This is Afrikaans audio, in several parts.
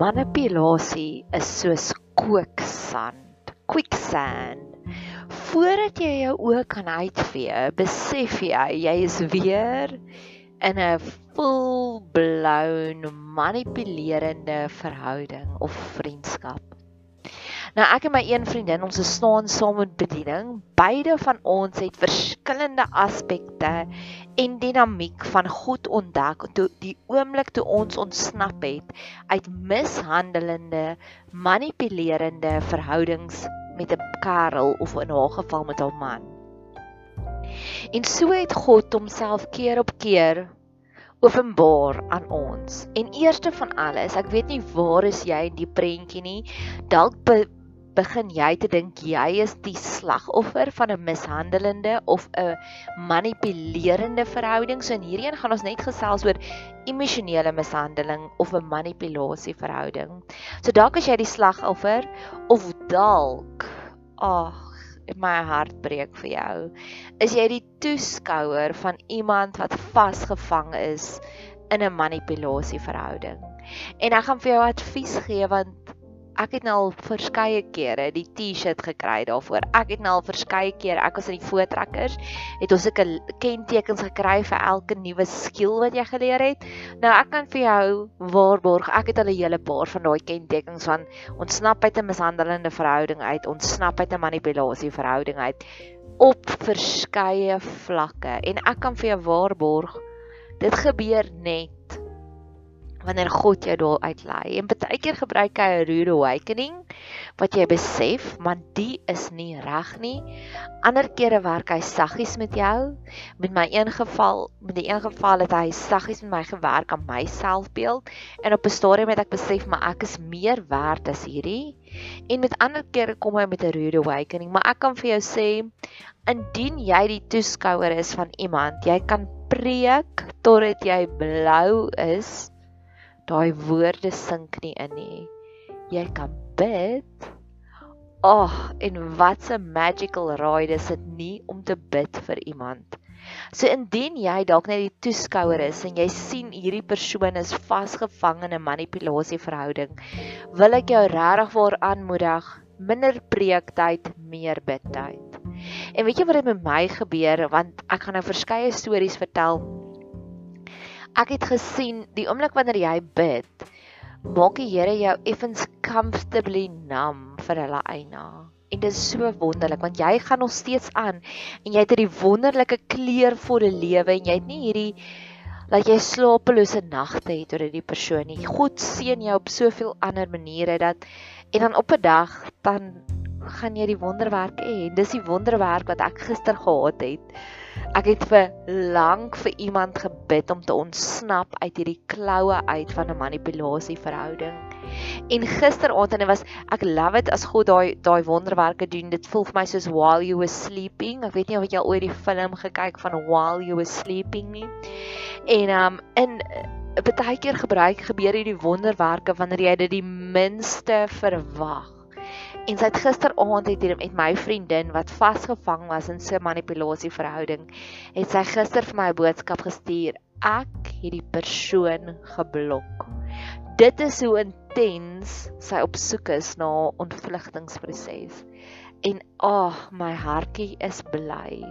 manipulasie is soos kooksand, quicksand. Voordat jy jou oë kan uitvee, besef jy jy is weer in 'n full-blown manipulerende verhouding of vriendskap. Nou ek en my een vriendin, ons staan saam met bediening. Beide van ons het verskillende aspekte en dinamiek van God ontdek toe die oomblik toe ons ontsnap het uit mishandelende, manipulerende verhoudings met 'n kerel of in haar geval met haar man. En so het God homself keer op keer openbaar aan ons. En eerste van alles, ek weet nie waar is jy in die prentjie nie. Dalk be begin jy te dink jy is die slagoffer van 'n mishandelende of 'n manipulerende verhouding. So in hierdie een gaan ons net gesels oor emosionele mishandeling of 'n manipulasie verhouding. So dalk as jy die slagoffer of dalk ag my hart breek vir jou. Is jy die toeskouer van iemand wat vasgevang is in 'n manipulasie verhouding? En ek gaan vir jou advies gee want ek het nou al verskeie kere die T-shirt gekry daarvoor. Ek het nou al verskeie kere, ek was in die voortrekkers, het ons sulke kentekens gekry vir elke nuwe skill wat jy geleer het. Nou ek kan vir jou waarborg, ek het al 'n hele paar van daai kentekens van ontsnap uit 'n mishandelende verhouding uit, ontsnap uit 'n manipulasie verhouding uit op verskeie vlakke. En ek kan vir jou waarborg, dit gebeur net wanneer God jou daar uitlei. En baie keer gebruik hy 'n rude awakening wat jy besef, maar die is nie reg nie. Ander kere werk hy saggies met jou. Met my een geval, met die een geval het hy saggies met my gewerk aan my selfbeeld en op 'n stadium het ek besef maar ek is meer werd as hierdie. En met ander kere kom hy met 'n rude awakening, maar ek kan vir jou sê indien jy die toeskouer is van iemand, jy kan preek totdat jy blou is daai woorde sink nie in nie. Jy kan bid. Ag, oh, en wat 'n magical ride is dit nie om te bid vir iemand. So indien jy dalk net die toeskouer is en jy sien hierdie persoon is vasgevang in 'n manipulasie verhouding, wil ek jou regtig waar aanmoedig, minder preektyd, meer bidtyd. En weet jy wat het met my gebeur want ek gaan nou verskeie stories vertel Ek het gesien die oomblik wanneer jy bid, maak die Here jou effens comfortably numb vir hulle eina. En dit is so wonderlik want jy gaan nog steeds aan en jy het hierdie wonderlike kleurvolle lewe en jy het nie hierdie dat jy slapelose nagte het oor hierdie persoon nie. God seën jou op soveel ander maniere dat en dan op 'n dag dan gaan jy die wonderwerk hê. Dis die wonderwerk wat ek gister gehad het. Ek het vir lank vir iemand gebid om te ontsnap uit hierdie kloue uit van 'n manipulasie verhouding. En gisteraand en dit was ek love it as God daai daai wonderwerke doen. Dit voel vir my soos while you were sleeping. Ek weet nie of jy al ooit die film gekyk van while you were sleeping nie. En um in baie keer gebruik gebeur hierdie wonderwerke wanneer jy dit die minste verwag. En sy het gisteraand het hier met my vriendin wat vasgevang was in so 'n manipulasie verhouding, het sy gister vir my 'n boodskap gestuur. Ek het die persoon geblok. Dit is hoe intens sy op soek is na 'n ontvlugtingsproses. En ag, oh, my hartjie is bly.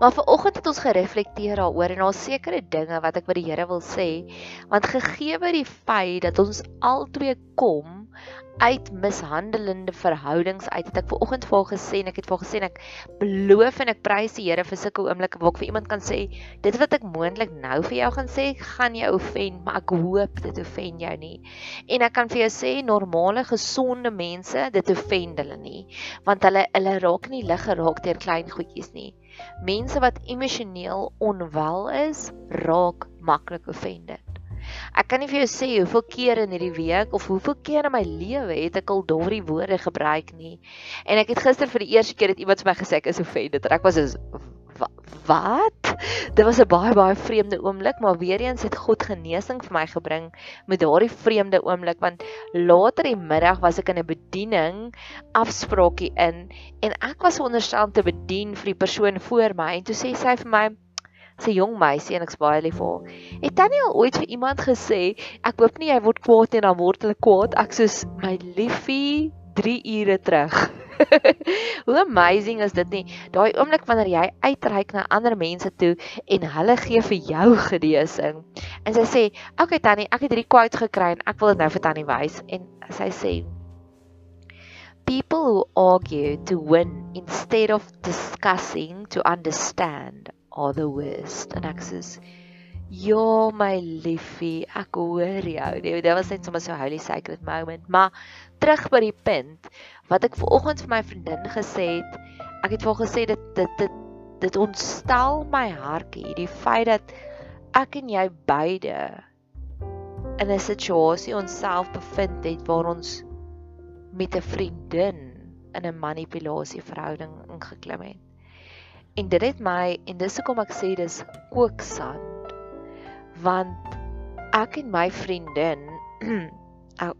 Maar vanoggend het ons gereflekteer daaroor en daar's sekere dinge wat ek by die Here wil sê, want gegee word die feit dat ons albei kom uit mishandelende verhoudings uit. Het ek ver oggend vir haar gesê en ek het vir haar gesê ek beloof en ek prys die Here vir sulke oomblikke waar ek vir iemand kan sê dit wat ek moontlik nou vir jou gaan sê gaan jou offend maar ek hoop dit offend jou nie. En ek kan vir jou sê normale gesonde mense dit offend hulle nie want hulle hulle raak nie lig geraak deur klein goedjies nie. Mense wat emosioneel onwel is raak maklik offended Ek kan nie vir jou sê hoeveel keer in hierdie week of hoeveel keer in my lewe het ek al daardie woorde gebruik nie. En ek het gister vir die eerste keer het iemand vir my gesê ek is offended. Ek was so wat? Dit was 'n baie baie vreemde oomblik, maar weer eens het God genesing vir my gebring met daardie vreemde oomblik want later die middag was ek in 'n bediening afspraakie in en ek was onderstel om te bedien vir die persoon voor my en toe sê sy vir my 'n jong meisie en ek's baie lief vir haar. Het Tannie al ooit vir iemand gesê, ek hoop nie jy word kwaad en dan word hulle kwaad. Ek soos my liefie 3 ure terug. Hoe amazing is dit nie? Daai oomblik wanneer jy uitreik na ander mense toe en hulle gee vir jou genesing. En sy sê, "Oké okay, Tannie, ek het hierdie quote gekry en ek wil dit nou vir Tannie wys." En sy sê, People who argue to win instead of discussing to understand are the worst. En ek sê, "Ja, my liefie, ek hoor jou." Dit was net sommer so holy sacred moment, maar terug by die punt wat ek vanoggend vir my vriendin gesê het. Ek het vir haar gesê dit dit dit dit ontstel my hartjie, die feit dat ek en jy beide in 'n situasie onsself bevind het waar ons met 'n vriendin in 'n manipulasie verhouding ingeklim het. En dit het my en dis hoekom ek sê dis kooksand want ek en my vriendin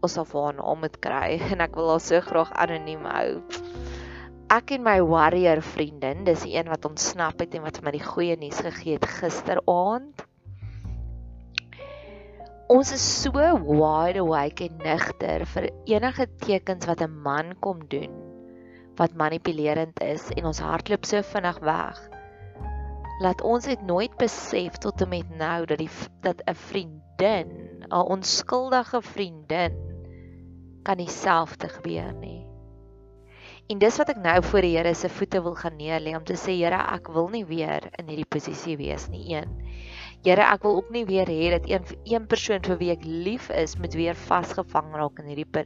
ons sal vir haar naam moet kry en ek wil haar so graag anoniem hou. Ek en my warrior vriendin, dis die een wat ontsnap het en wat vir my die goeie nuus gegee het gisteraand. Ons is so wide awake en nigter vir enige tekens wat 'n man kom doen wat manipulerend is en ons hardloop so vinnig weg. Laat ons dit nooit besef tot en met nou dat die dat 'n vriendin 'n onskuldige vriendin kan dieselfde gebeur nie. En dis wat ek nou voor die Here se voete wil gaan neerlê om te sê Here, ek wil nie weer in hierdie posisie wees nie. Een. Here, ek wil ook nie weer hê dat een een persoon vir wie ek lief is met weer vasgevang raak in hierdie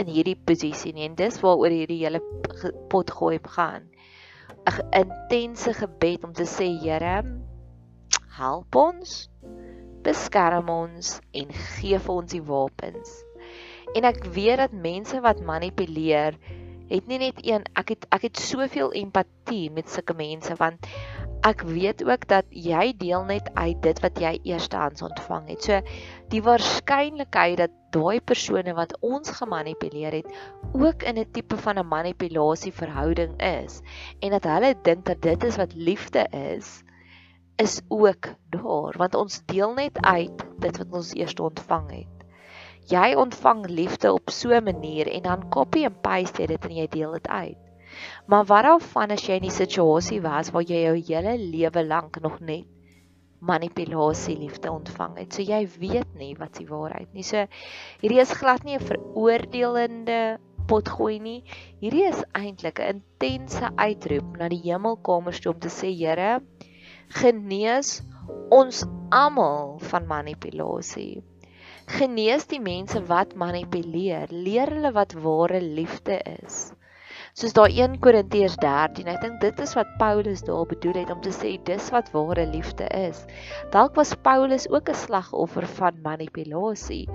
in hierdie posisie nie. En dis waaroor hierdie hele pot gooi gaan. 'n Intense gebed om te sê Here, help ons beskerm ons en gee vir ons die wapens. En ek weet dat mense wat manipuleer, het nie net een ek het ek het soveel empatie met sulke mense want ek weet ook dat jy deel net uit dit wat jy eerstehands ontvang het. So die waarskynlikheid dat daai persone wat ons gemanipuleer het ook in 'n tipe van 'n manipulasie verhouding is en dat hulle dink dat dit is wat liefde is, is ook daar want ons deel net uit dit wat ons eers ontvang het. Jy ontvang liefde op so 'n manier en dan copy en paste dit en jy deel dit uit. Maar wat daarvan as jy in 'n situasie was waar jy jou hele lewe lank nog net manipulasie liefde ontvang het. So jy weet nie wat die waarheid nie. So hierdie is glad nie 'n veroordelende potgooi nie. Hierdie is eintlik 'n intense uitroep na die hemelkamers toe om te sê Here, genees ons almal van manipulasie. Genees die mense wat manipuleer, leer hulle wat ware liefde is. Soos daai 1 Korintiërs 13, ek dink dit is wat Paulus daar bedoel het om te sê dis wat ware liefde is. Dalk was Paulus ook 'n slagoffer van manipulasie.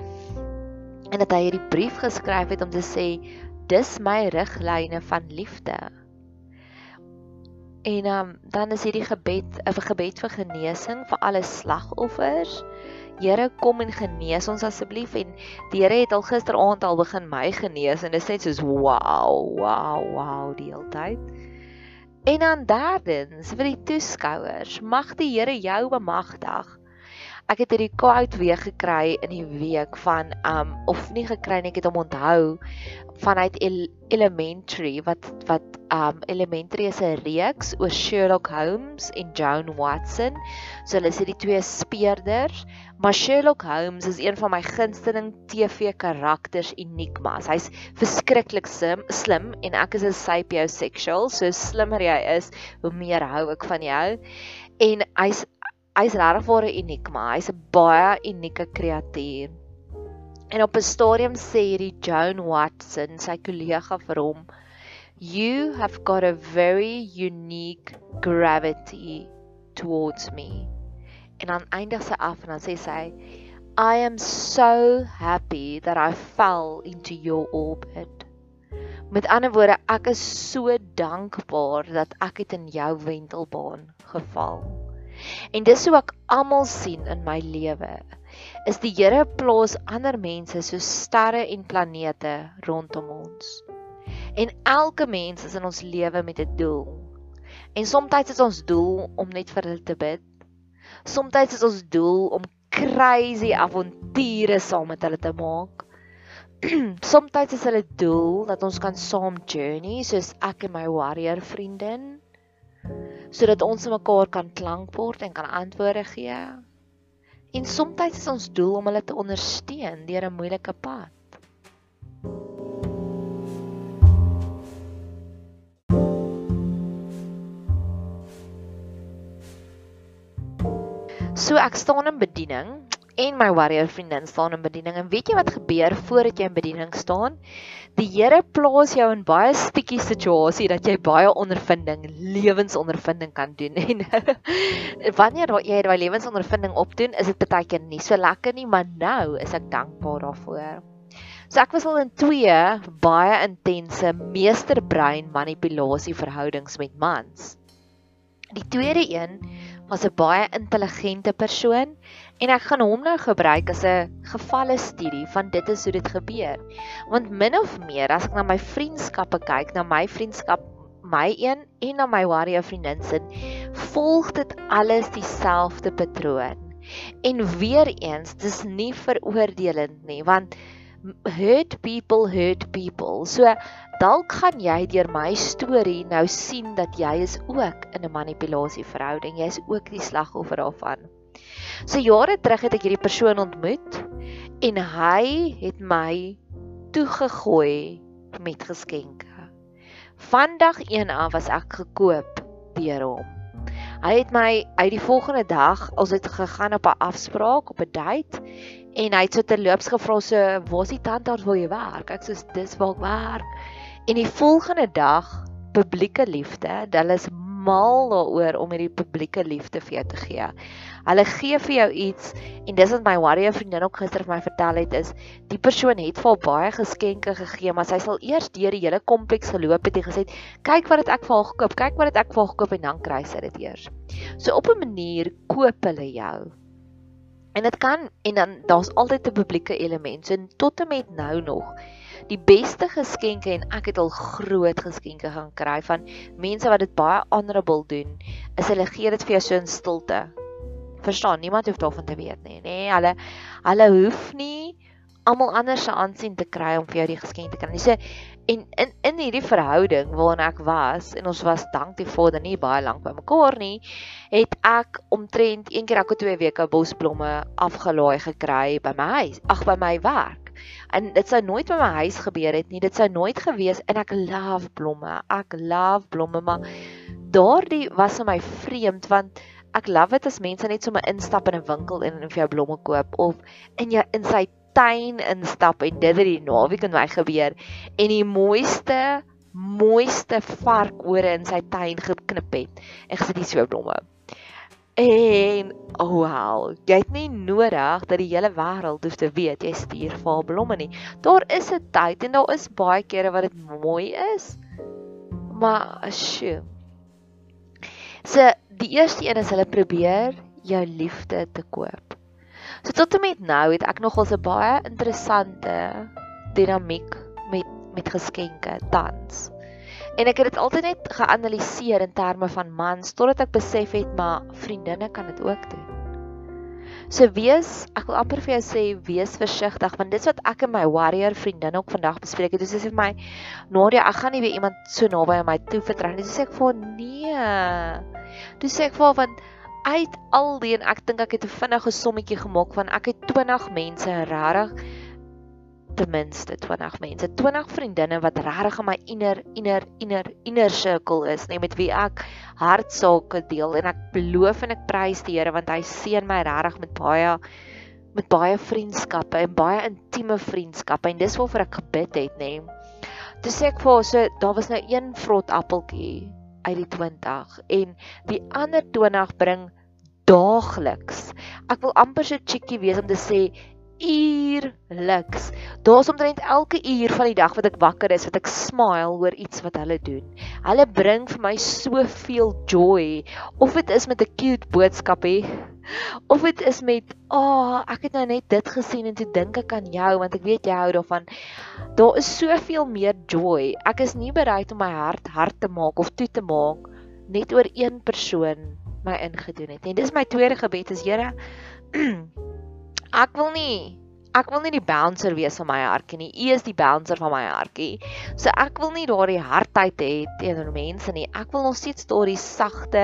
En dat hy hierdie brief geskryf het om te sê dis my riglyne van liefde. En um, dan is hierdie gebed 'n gebed vir genesing vir alle slagoffers. Here kom en genees ons asseblief en die Here het al gisteraand al begin my genees en dit is net soos wow, wow, wow die hele tyd. En dan derdens vir die toeskouers, mag die Here jou bemagtig. Ek het hierdie quote weer gekry in die week van um of nie gekry nie, ek het hom onthou vanuit Elementary wat wat um Elementary is 'n reeks oor Sherlock Holmes en Joan Watson. So hulle is die twee speurders, maar Sherlock Holmes is een van my gunsteling TV karakters enigmas. Hy's verskriklik slim, slim en ek is 'n sapiosexual, so slimmer jy is, hoe meer hou ek van jou. En hy's hy's regtig 'n enigma. Hy's 'n baie unieke kreatuur. En op 'n stadium sê hierdie Joan Watson, sy kollega vir hom, "You have got a very unique gravity towards me." En dan eindig sy af en dan sê sy, "I am so happy that I fell into your orbit." Met ander woorde, ek is so dankbaar dat ek het in jou wentelbaan geval. En dis hoe ek almal sien in my lewe is die Here plaas ander mense so sterre en planete rondom ons. En elke mens is in ons lewe met 'n doel. En soms is ons doel om net vir hulle te bid. Soms is ons doel om crazy avonture saam met hulle te maak. Soms is hulle doel dat ons kan saam journey soos ek en my warrior vriendin sodat ons mekaar kan klankbord en kan antwoorde gee. En soms is ons doel om hulle te ondersteun deur 'n moeilike pad. So ek staan in bediening en my warrior vriendin staan in bediening en weet jy wat gebeur voordat jy in bediening staan? Die Here plaas jou in baie stukkie situasie dat jy baie ondervinding, lewensondervinding kan doen en wanneer jy daai lewensondervinding opdoen, is dit baie keer nie so lekker nie, maar nou is ek dankbaar daarvoor. So ek was al in twee baie intense meesterbrein manipulasie verhoudings met mans. Die tweede een was 'n baie intelligente persoon en ek gaan hom nou gebruik as 'n gevalle studie van dit is hoe dit gebeur. Want min of meer as ek na my vriendskappe kyk, na my vriendskap my een en na my warrior vriendin se, volg dit alles dieselfde patroon. En weer eens, dis nie veroordelend nie, want hurt people hurt people. So dalk gaan jy deur my storie nou sien dat jy is ook in 'n manipulasie verhouding. Jy is ook die slagoffer daarvan. So jare terug het ek hierdie persoon ontmoet en hy het my toegegooi met geskenke. Vandag 1 af was ek gekoop deur hom. Hy het my uit die volgende dag, ons het gegaan op 'n afspraak, op 'n date en hy het so terloops gevra so waar is die tandarts waar jy werk? Ek sê dis waar ek werk. En die volgende dag publieke liefde hulle is mal daaroor om hierdie publieke liefde vir jou te gee. Hulle gee vir jou iets en dis wat my warrior vriendin ook gister vir my vertel het is die persoon het vir baie geskenke gegee maar sy sal eers deur die hele kompleks geloop het en gesê kyk wat het ek vir haar gekoop kyk wat het ek vir haar gekoop en dan kry sy dit eers. So op 'n manier koop hulle jou. En dit kan en dan daar's altyd 'n publieke element. So tot en met nou nog die beste geskenke en ek het al groot geskenke gaan kry van mense wat dit baie honorable doen. Is hulle gee dit vir jou so in stilte. Verstaan, niemand hoef daarvan te weet nie, nê? Nee, hulle hulle hoef nie almal anders se aansien te kry om vir jou die geskenk te kry. So En in in hierdie verhouding waarin ek was en ons was dank die Vader nie baie lank by mekaar nie, het ek omtrent een keer elke 2 weke bosblomme afgelaai gekry by my huis, ag by my werk. En dit sou nooit by my huis gebeur het nie. Dit sou nooit gewees en ek love blomme. Ek love blomme, maar daardie was vir my vreemd want ek love dit as mense net sommer instap in 'n winkel en vir jou blomme koop of in jou in sy tuin instap en dit het die naweek in my gebeur en die mooiste mooiste varkore in sy tuin geknip het en gesit die so blomme. En oh wow, jy het nie nodig dat die hele wêreld hoef te weet jy stuur vir blomme nie. Daar is 'n tyd en daar is baie kere wat dit mooi is. Maar sjoe. So die eerste een is hulle probeer jou liefde te koop. So tot en met nou het ek nogals 'n baie interessante dinamiek met met geskenke tans. En ek het dit altyd net geanaliseer in terme van mans totdat ek besef het maar vriendinne kan dit ook doen. So wees, ek wil amper vir jou sê wees versigtig want dis wat ek en my warrior vriendin ook vandag bespreek het. Dis sê vir my Nadia, ek gaan nie weer iemand so naby aan my toe vertrou nie. Dis sê ek vir nee. Dis sê ek vir want uit al die en ek dink ek het 'n vinnige sommetjie gemaak van ek het 20 mense regtig ten minste 20 mense, 20 vriendinne wat regtig in my inner inner inner inner circle is, net met wie ek hartsake deel en ek beloof en ek prys die Here want hy seën my regtig met baie met baie vriendskappe en baie intieme vriendskappe en dis waarvoor ek gebid het, nê. Toe sê ek vir haar so, daar was nou een vrot appeltjie uit die 20 en die ander 20 bring daagliks. Ek wil amper so cheeky wees om te sê uurliks. Daar's omtrent elke uur van die dag wat ek wakker is, wat ek smile oor iets wat hulle doen. Hulle bring vir my soveel joy. Of dit is met 'n cute boodskap hè, of dit is met, "Ag, oh, ek het nou net dit gesien en toe dink ek aan jou want ek weet jy hou daarvan." Daar is soveel meer joy. Ek is nie bereid om my hart hard te maak of toe te maak net oor een persoon my ingedoen het. En dis my tweede gebed is Here ek wil nie ek wil nie die bouncer wees van my hartjie nie. U is die bouncer van my hartjie. So ek wil nie daardie hardheid hê teenoor mense nie. Ek wil nog steeds daardie sagte,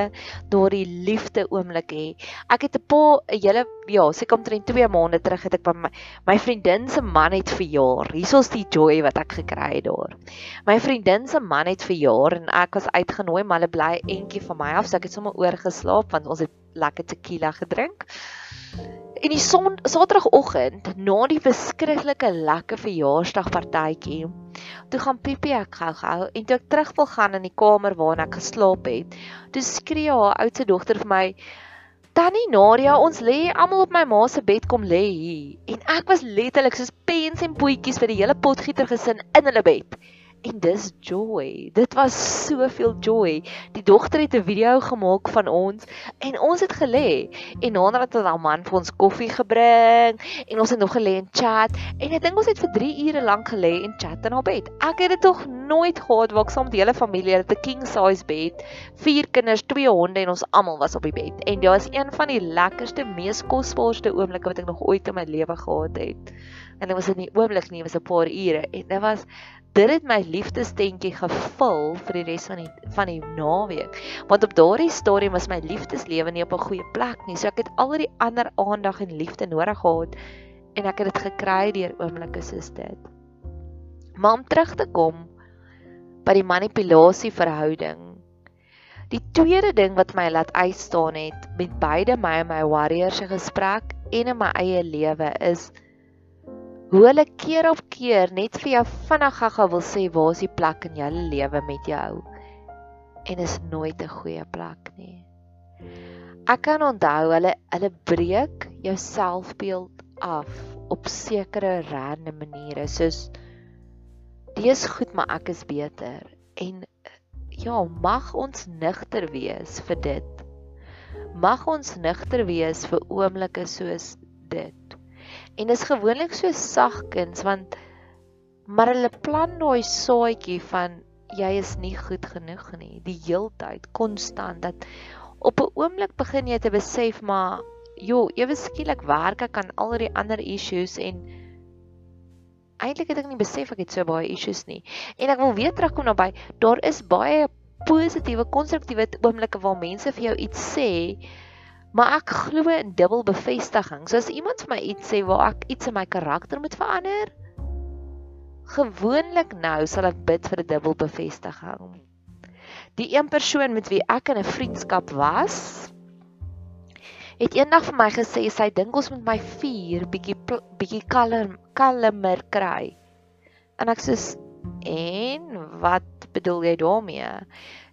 daardie liefde oomblik hê. Ek het 'n paar 'n hele ja, seker omtrent 2 maande terug het ek by my my vriendin se man het verjaar. Hierso's die joy wat ek gekry het daar. My vriendin se man het verjaar en ek was uitgenooi, maar hulle bly entjie van my af, so ek het sommer oorgeslaap want ons het lekker tequila gedrink. En die son Saterdagoggend na die verskriklike lekker verjaarsdagpartytjie, toe gaan Pipi ek gou-gou en toe ek terug wil gaan in die kamer waarin ek geslaap het, toe skree haar oudste dogter vir my Tannie Nadia, ons lê almal op my ma se bed kom lê hier. En ek was letterlik soos pens en poetjies vir die hele potgieter gesin in hulle bed en dis joy. Dit was soveel joy. Die dogter het 'n video gemaak van ons en ons het gelê en nader het haar man vir ons koffie gebring en ons het nog gelê en chat en ek dink ons het vir 3 ure lank gelê en chat in haar bed. Ek het dit tog nooit gehad waar ek saam met die hele familie het 'n king size bed, vier kinders, twee honde en ons almal was op die bed. En dit was een van die lekkerste, mees kosbaarste oomblikke wat ek nog ooit in my lewe gehad het. En dit was nie 'n oomblik nie, dit was 'n paar ure en dit was dit het my liefdestentjie gevul vir die res van die van die naweek. Want op daardie stadium was my liefdeslewe nie op 'n goeie plek nie. So ek het al die ander aandag en liefde nodig gehad en ek het dit gekry deur oomblikke soos dit. Maar om terug te kom by die manipulasie verhouding. Die tweede ding wat my laat uitstaan het met beide my en my warrior se gesprek en in my eie lewe is hoe hulle keer op keer net vir jou vinnig gaga wil sê waar is die plek in jou lewe met jou. En is nooit 'n goeie plek nie. Ek kan onthou hulle hulle breek jou selfbeeld af op sekere random maniere soos dis goed maar ek is beter. En ja mag ons nigter wees vir dit? Mag ons nigter wees vir oomblikke soos dit En dis gewoonlik so sagkens want maar hulle plan daai saadjie van jy is nie goed genoeg nie. Die heeltyd konstant dat op 'n oomblik begin jy te besef maar jo ewe skielik werk ek aan al die ander issues en eintlik het ek nie besef ek het so baie issues nie. En ek wil weer terugkom na by daar is baie positiewe konstruktiewe oomblikke waar mense vir jou iets sê Maar ek glo in dubbel bevestiging. So as iemand vir my iets sê waar ek iets in my karakter moet verander, gewoonlik nou sal ek bid vir 'n dubbel bevestiging. Die een persoon met wie ek in 'n vriendskap was, het eendag vir my gesê sy dink ons moet my vier bietjie bietjie kalmer kalmer kry. En ek sê en wat bedoel jy daarmee?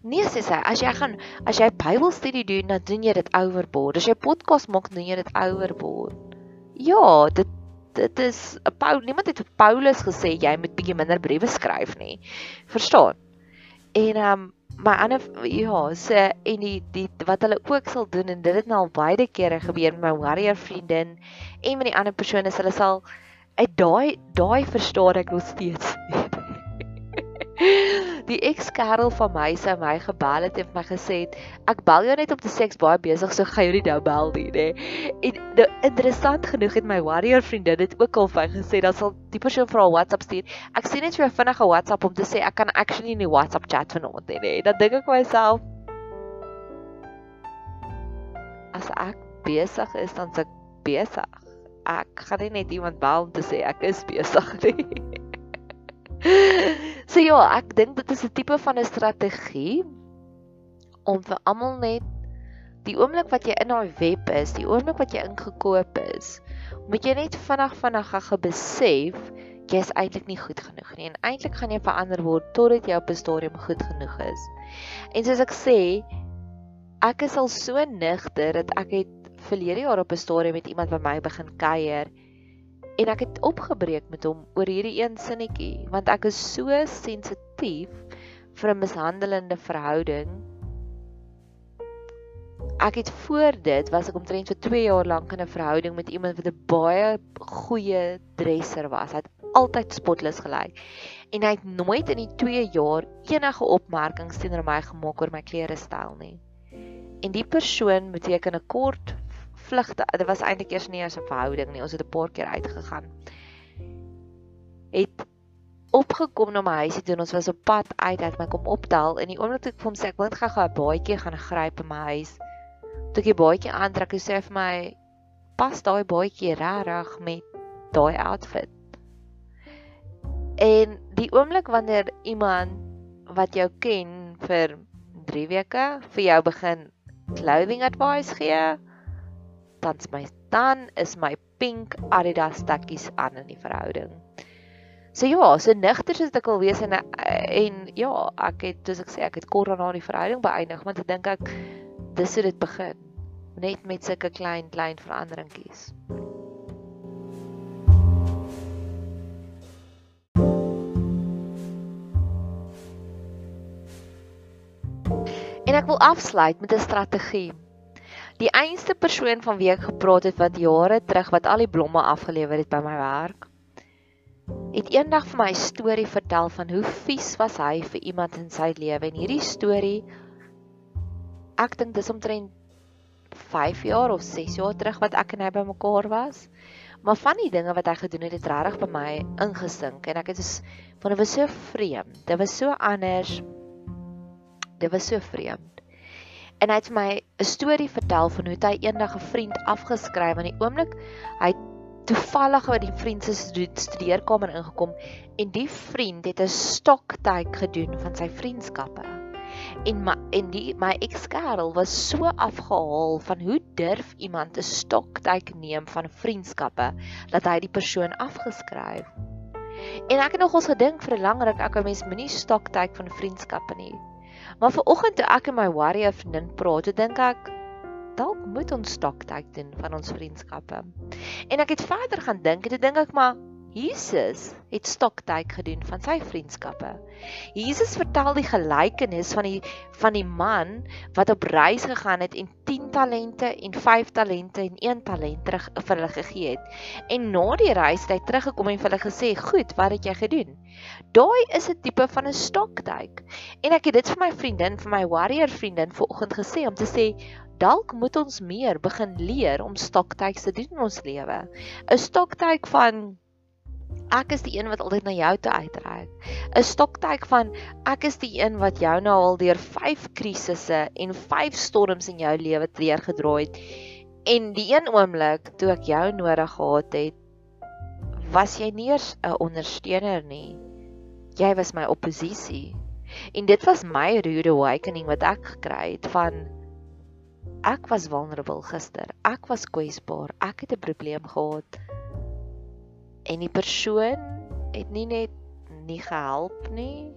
Nee sê sy, as jy gaan as jy Bybelstudie doen, dan doen jy dit overboard. As jy podcast maak, doen jy dit overboard. Ja, dit dit is 'n Paul, niemand het vir Paulus gesê jy moet bietjie minder briewe skryf nie. Verstaan? En ehm um, my ander ja, sê en die die wat hulle ook sal doen en dit het nou al baie kere gebeur met my warrior vriendin en met die ander persone, hulle sal uit daai daai verstaan ek nog steeds. Die ex-kerel van my sê my gebel het en my gesê het ek bel jou net om te sê ek's baie besig so gaan jy nie nou bel nie nê. En nou interessant genoeg het my warrior vriendin dit ook al vir gesê dat sal die persoon vir haar WhatsApp stuur. Ek sien net vir 'n vinnige WhatsApp om te sê ek kan actually nie WhatsApp chat vanaand nie nê. Dan dink ek myself as ek besig is dan se besig. Ek gaan nie net iemand bel om te sê ek is besig nie. so ja, ek dink dit is 'n tipe van 'n strategie om vir almal net die oomblik wat jy in daai web is, die oomblik wat jy ingekoop is, moet jy net vinnig vinnig gaan besef jy is eintlik nie goed genoeg nie en eintlik gaan jy verander word totdat jy op 'n stadium goed genoeg is. En soos ek sê, ek is al so nigter dat ek het verlede jaar op 'n stadium met iemand by my begin kuier en ek het opgebreek met hom oor hierdie een sinnetjie want ek is so sensitief vir 'n mishandelende verhouding. Ek het voor dit was ek omtrent vir 2 jaar lank in 'n verhouding met iemand wat 'n baie goeie dresser was. Hy het altyd spotless gelyk. En hy het nooit in die 2 jaar enige opmerkings teenoor my gemaak oor my klere styl nie. En die persoon beteken 'n kort vlugte. Dit was eintlik eers nie eens 'n verhouding nie. Ons het 'n paar keer uitgegaan. Het opgekom na my huisie toe en ons was op pad uit uit my kom optel en die oomblik toe ek vir hom sê ek wil net gou-gou 'n baadjie gaan gryp in my huis. Toe ek die baadjie aantrek, hy sê vir my pas daai baadjie regtig met daai outfit. En die oomblik wanneer iemand wat jou ken vir 3 weke vir jou begin clothing advice gee, dan's my dan is my pink Adidas stakkies aan in die verhouding. So ja, so nigter soos ek al wees en en ja, ek het soos ek sê ek het kort daarna die verhouding beëindig, want ek dink ek dis hoe dit begin, net met sulke klein klein veranderingkies. En ek wil afsluit met 'n strategie. Die einste persoon van wie ek gepraat het wat jare terug wat al die blomme afgelewer het by my werk, het eendag vir my 'n storie vertel van hoe vies was hy vir iemand in sy lewe en hierdie storie ek dink dis omtrent 5 jaar of 6 jaar terug wat ek en hy bymekaar was. Maar van die dinge wat hy gedoen het, het regtig by my ingesink en ek het dus van dit was so vreemd. Dit was so anders. Dit was so vreemd en hy het my 'n storie vertel van hoe hy eendag 'n vriend afgeskryf. Aan die oomblik hy toevallig by die vriend se studeerkamer ingekom en die vriend het 'n stoktyk gedoen van sy vriendskappe. En my en die my ekskerel was so afgehaal van hoe durf iemand 'n stoktyk neem van vriendskappe dat hy die persoon afgeskryf. En ek het nogals gedink vir 'n lang ruk ek ou mens moenie stoktyk van vriendskappe nie Maar ver oggend toe ek en my warrior vriendin praat, dink ek dalk moet ons stoktyd doen van ons vriendskappe. En ek het verder gaan dink en dit dink ek maar Jesus het stoktyd gedoen van sy vriendskappe. Jesus vertel die gelykenis van die van die man wat op reis gegaan het en 10 talente en 5 talente en 1 talent terug vir hulle gegee het. En na die reis het hy teruggekom en vir hulle gesê, "Goed, wat het jy gedoen?" Daai is 'n tipe van 'n stoktyd. En ek het dit vir my vriendin, vir my warrior vriendin vanoggend gesê om te sê Dalk moet ons meer begin leer om stoktyks te doen in ons lewe. 'n Stoktyk van Ek is die een wat altyd na jou toe uitreik. 'n Stoktyk van ek is die een wat jou nou al deur 5 krisisse en 5 storms in jou lewe deurgedraai het. En die een oomblik toe ek jou nodig gehad het, was jy nie eens 'n ondersteuner nie. Jy was my oppositie. En dit was my rude awakening wat ek gekry het van ek was vulnerable gister. Ek was kwesbaar. Ek het 'n probleem gehad en die persoon het nie net nie gehelp nie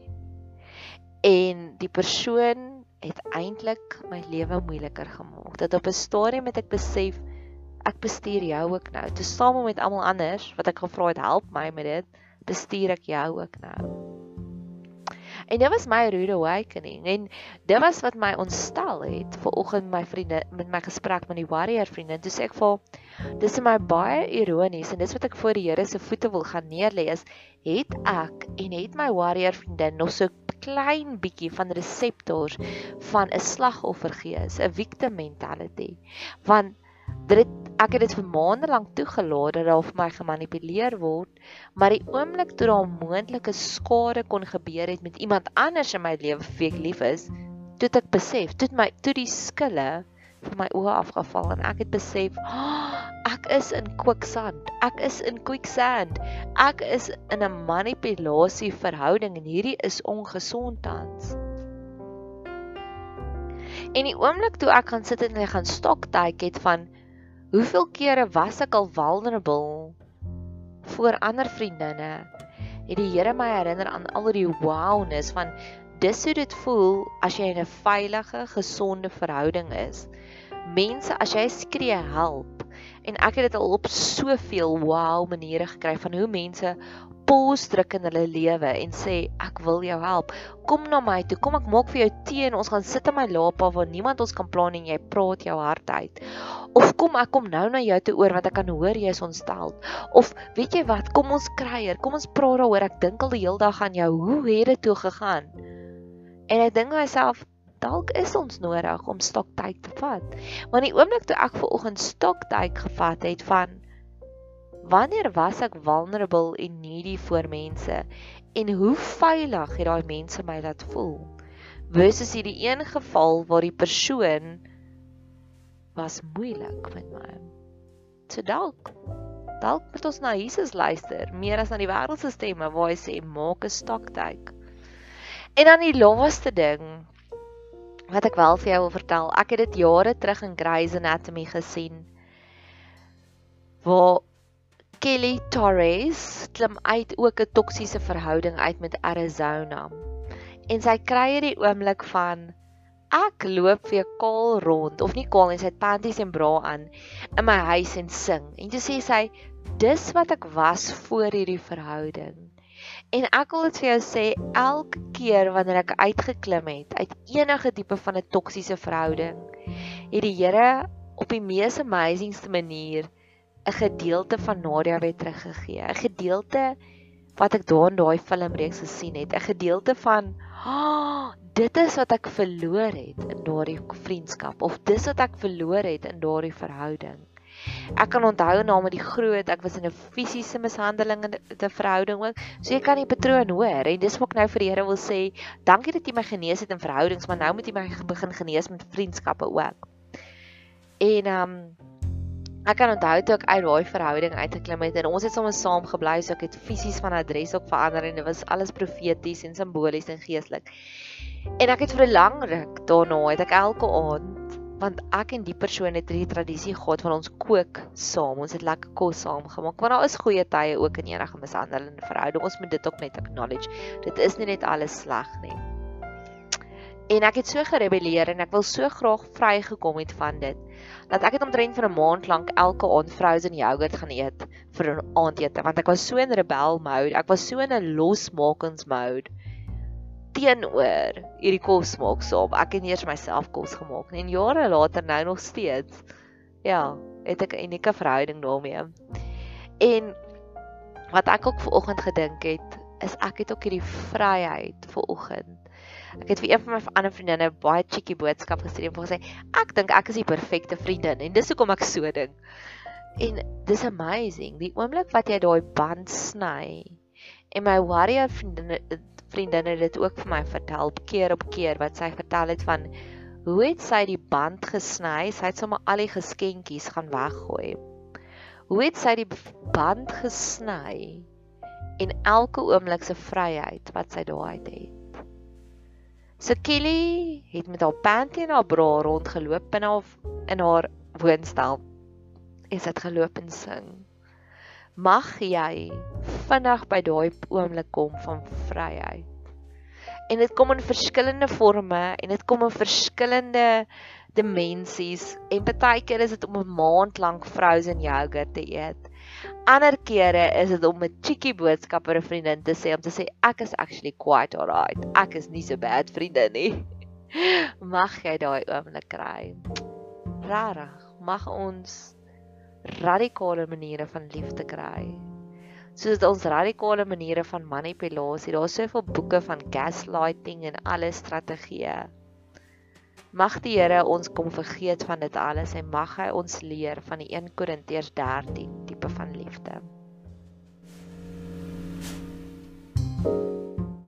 en die persoon het eintlik my lewe moeiliker gemaak. Dat op 'n stadium het ek besef ek bestuur jou ook nou. Te same met almal anders wat ek gevra het help my met dit, bestuur ek jou ook nou. En dit was my rude awakening en dit was wat my ontstel het ver oggend my vriende met my gesprek met die warrior vriende. Toe sê ek vir dis vir my baie ironies en dis wat ek voor die Here se voete wil gaan neerlê is het ek en het my warrior vriende nog so klein bietjie van reseptors van 'n slagoffergees, 'n victim mentality. Want dit ek het dit vir maande lank toegelaat dat daar vir my gemanipuleer word, maar die oomblik toe daar moontlike skade kon gebeur het met iemand anders in my lewe vir wie ek lief is, toe ek besef, toe my toe die skille vir my oë afgeval en ek het besef, oh, ek is in quicksand. Ek is in quicksand. Ek is in 'n manipulasie verhouding en hierdie is ongesond tans. En die oomblik toe ek gaan sit en ek gaan stoktyk het van Hoeveel kere was ek al vulnerable voor ander vriendinne? Het die Here my herinner aan al die wowness van dis hoe dit voel as jy in 'n veilige, gesonde verhouding is. Mense, as jy skree help en ek het dit al op soveel wow maniere gekry van hoe mense pause druk in hulle lewe en sê ek wil jou help. Kom na my toe. Kom ek maak vir jou tee en ons gaan sit in my lapa waar niemand ons kan pla en jy praat jou hart uit. Of kom ek kom nou na jou toe oor want ek kan hoor jy is ontstel. Of weet jy wat, kom ons kruier. Kom ons praat daaroor. Ek dink al die hele dag aan jou. Hoe het dit toe gegaan? En ek dink myself dalk is ons nodig om stoktyd te vat. Want die oomblik toe ek ver oggend stoktyd gevat het van wanneer was ek vulnerable en needy vir mense en hoe veilig het daai mense my laat voel? Versus hierdie een geval waar die persoon was moeilik met my. So dalk dalk moet ons na Jesus luister meer as na die wêreldse stemme waar hy sê maak 'n stoktyd. En dan die laaste ding wat ek wel vir jou wil vertel, ek het dit jare terug in Grey's Anatomy gesien waar Kelly Torres klim uit ook 'n toksiese verhouding uit met Arizona. En sy kry hierdie oomblik van ek loop vir kaal rond of nie kaal nie, sy het panties en bra aan in my huis en sing. En toe sê sy, dis wat ek was voor hierdie verhouding. En ek wil dit vir jou sê, elke keer wanneer ek uitgeklim het uit enige tipe van 'n toksiese verhouding, het die Here op die mees amazingste manier 'n gedeelte van Nadia weer teruggegee. 'n Gedeelte wat ek daar in daai filmreeks gesien het, 'n gedeelte van, "Ag, oh, dit is wat ek verloor het in daardie vriendskap of dis wat ek verloor het in daardie verhouding." Ek kan onthou na met die groot, ek was in 'n fisiese mishandeling in 'n verhouding ook. So jy kan die patroon hoor en dis wat ek nou vir die Here wil sê, dankie dat jy my genees het in verhoudings, maar nou moet jy my begin genees met vriendskappe ook. En ehm um, Ek kan onthou toe ek uit daai verhouding uitgeklim het en ons het sommer saam gebly, so ek het fisies van adres ook verander en dit was alles profeties en simbolies en geestelik. En ek het vir 'n lang ruk daarna het ek elke aand want ek en die persoon het hierdie tradisie gehad van ons kook saam. Ons het lekker kos saam gemaak. Want daar is goeie tye ook in enige mishandelende verhouding. Ons moet dit ook net acknowledge. Dit is nie net alles sleg nie. En ek het so gerebelleer en ek wil so graag vrygekom het van dit dat ek het omtrent vir 'n maand lank elke aand frozen yogurt gaan eet vir 'n aandete want ek was so in rebel mode, ek was so in 'n losmakings mode teenoor hierdie kos maak saam. Ek het eers myself kos gemaak en jare later nou nog steeds ja, het ek 'n unieke verhouding daarmee. En wat ek ook ver oggend gedink het, is ek het ook hierdie vryheid ver oggend Ek het vir een van my ander vriendinne baie cheeky boodskap gestuur en gesê ek dink ek is die perfekte vriendin en dis hoekom ek so dink. En dis amazing, die oomblik wat jy daai band sny. En my warrior vriendinne vriendinne het dit ook vir my vertel keer op keer wat sy vertel het van hoe het sy die band gesny? Sy het sommer al die geskenkies gaan weggooi. Hoe het sy die band gesny? En elke oomblik se vryheid wat sy daai het. So Kelly het met haar panty en haar bra rondgeloop in haar in haar woonstel. En sy het geloop en sing. Mag jy vinnig by daai oomblik kom van vryheid. En dit kom in verskillende forme en dit kom in verskillende dimensies en baie keer is dit om 'n maand lank frozen yogurt te eet. Ander kere is dit om 'n cheeky boodskap vir 'n vriendin te sê om te sê ek is actually quite alright. Ek is nie so bad vriendin nie. Mag jy daai oomblik kry. Rarig, mag ons radikale maniere van liefde kry. Soos ons radikale maniere van manipulasie. Daar's soveel boeke van gaslighting en alle strategieë. Mag die Here ons kom vergeet van dit alles en mag hy ons leer van die 1 Korintiërs 13 tipe van liefde.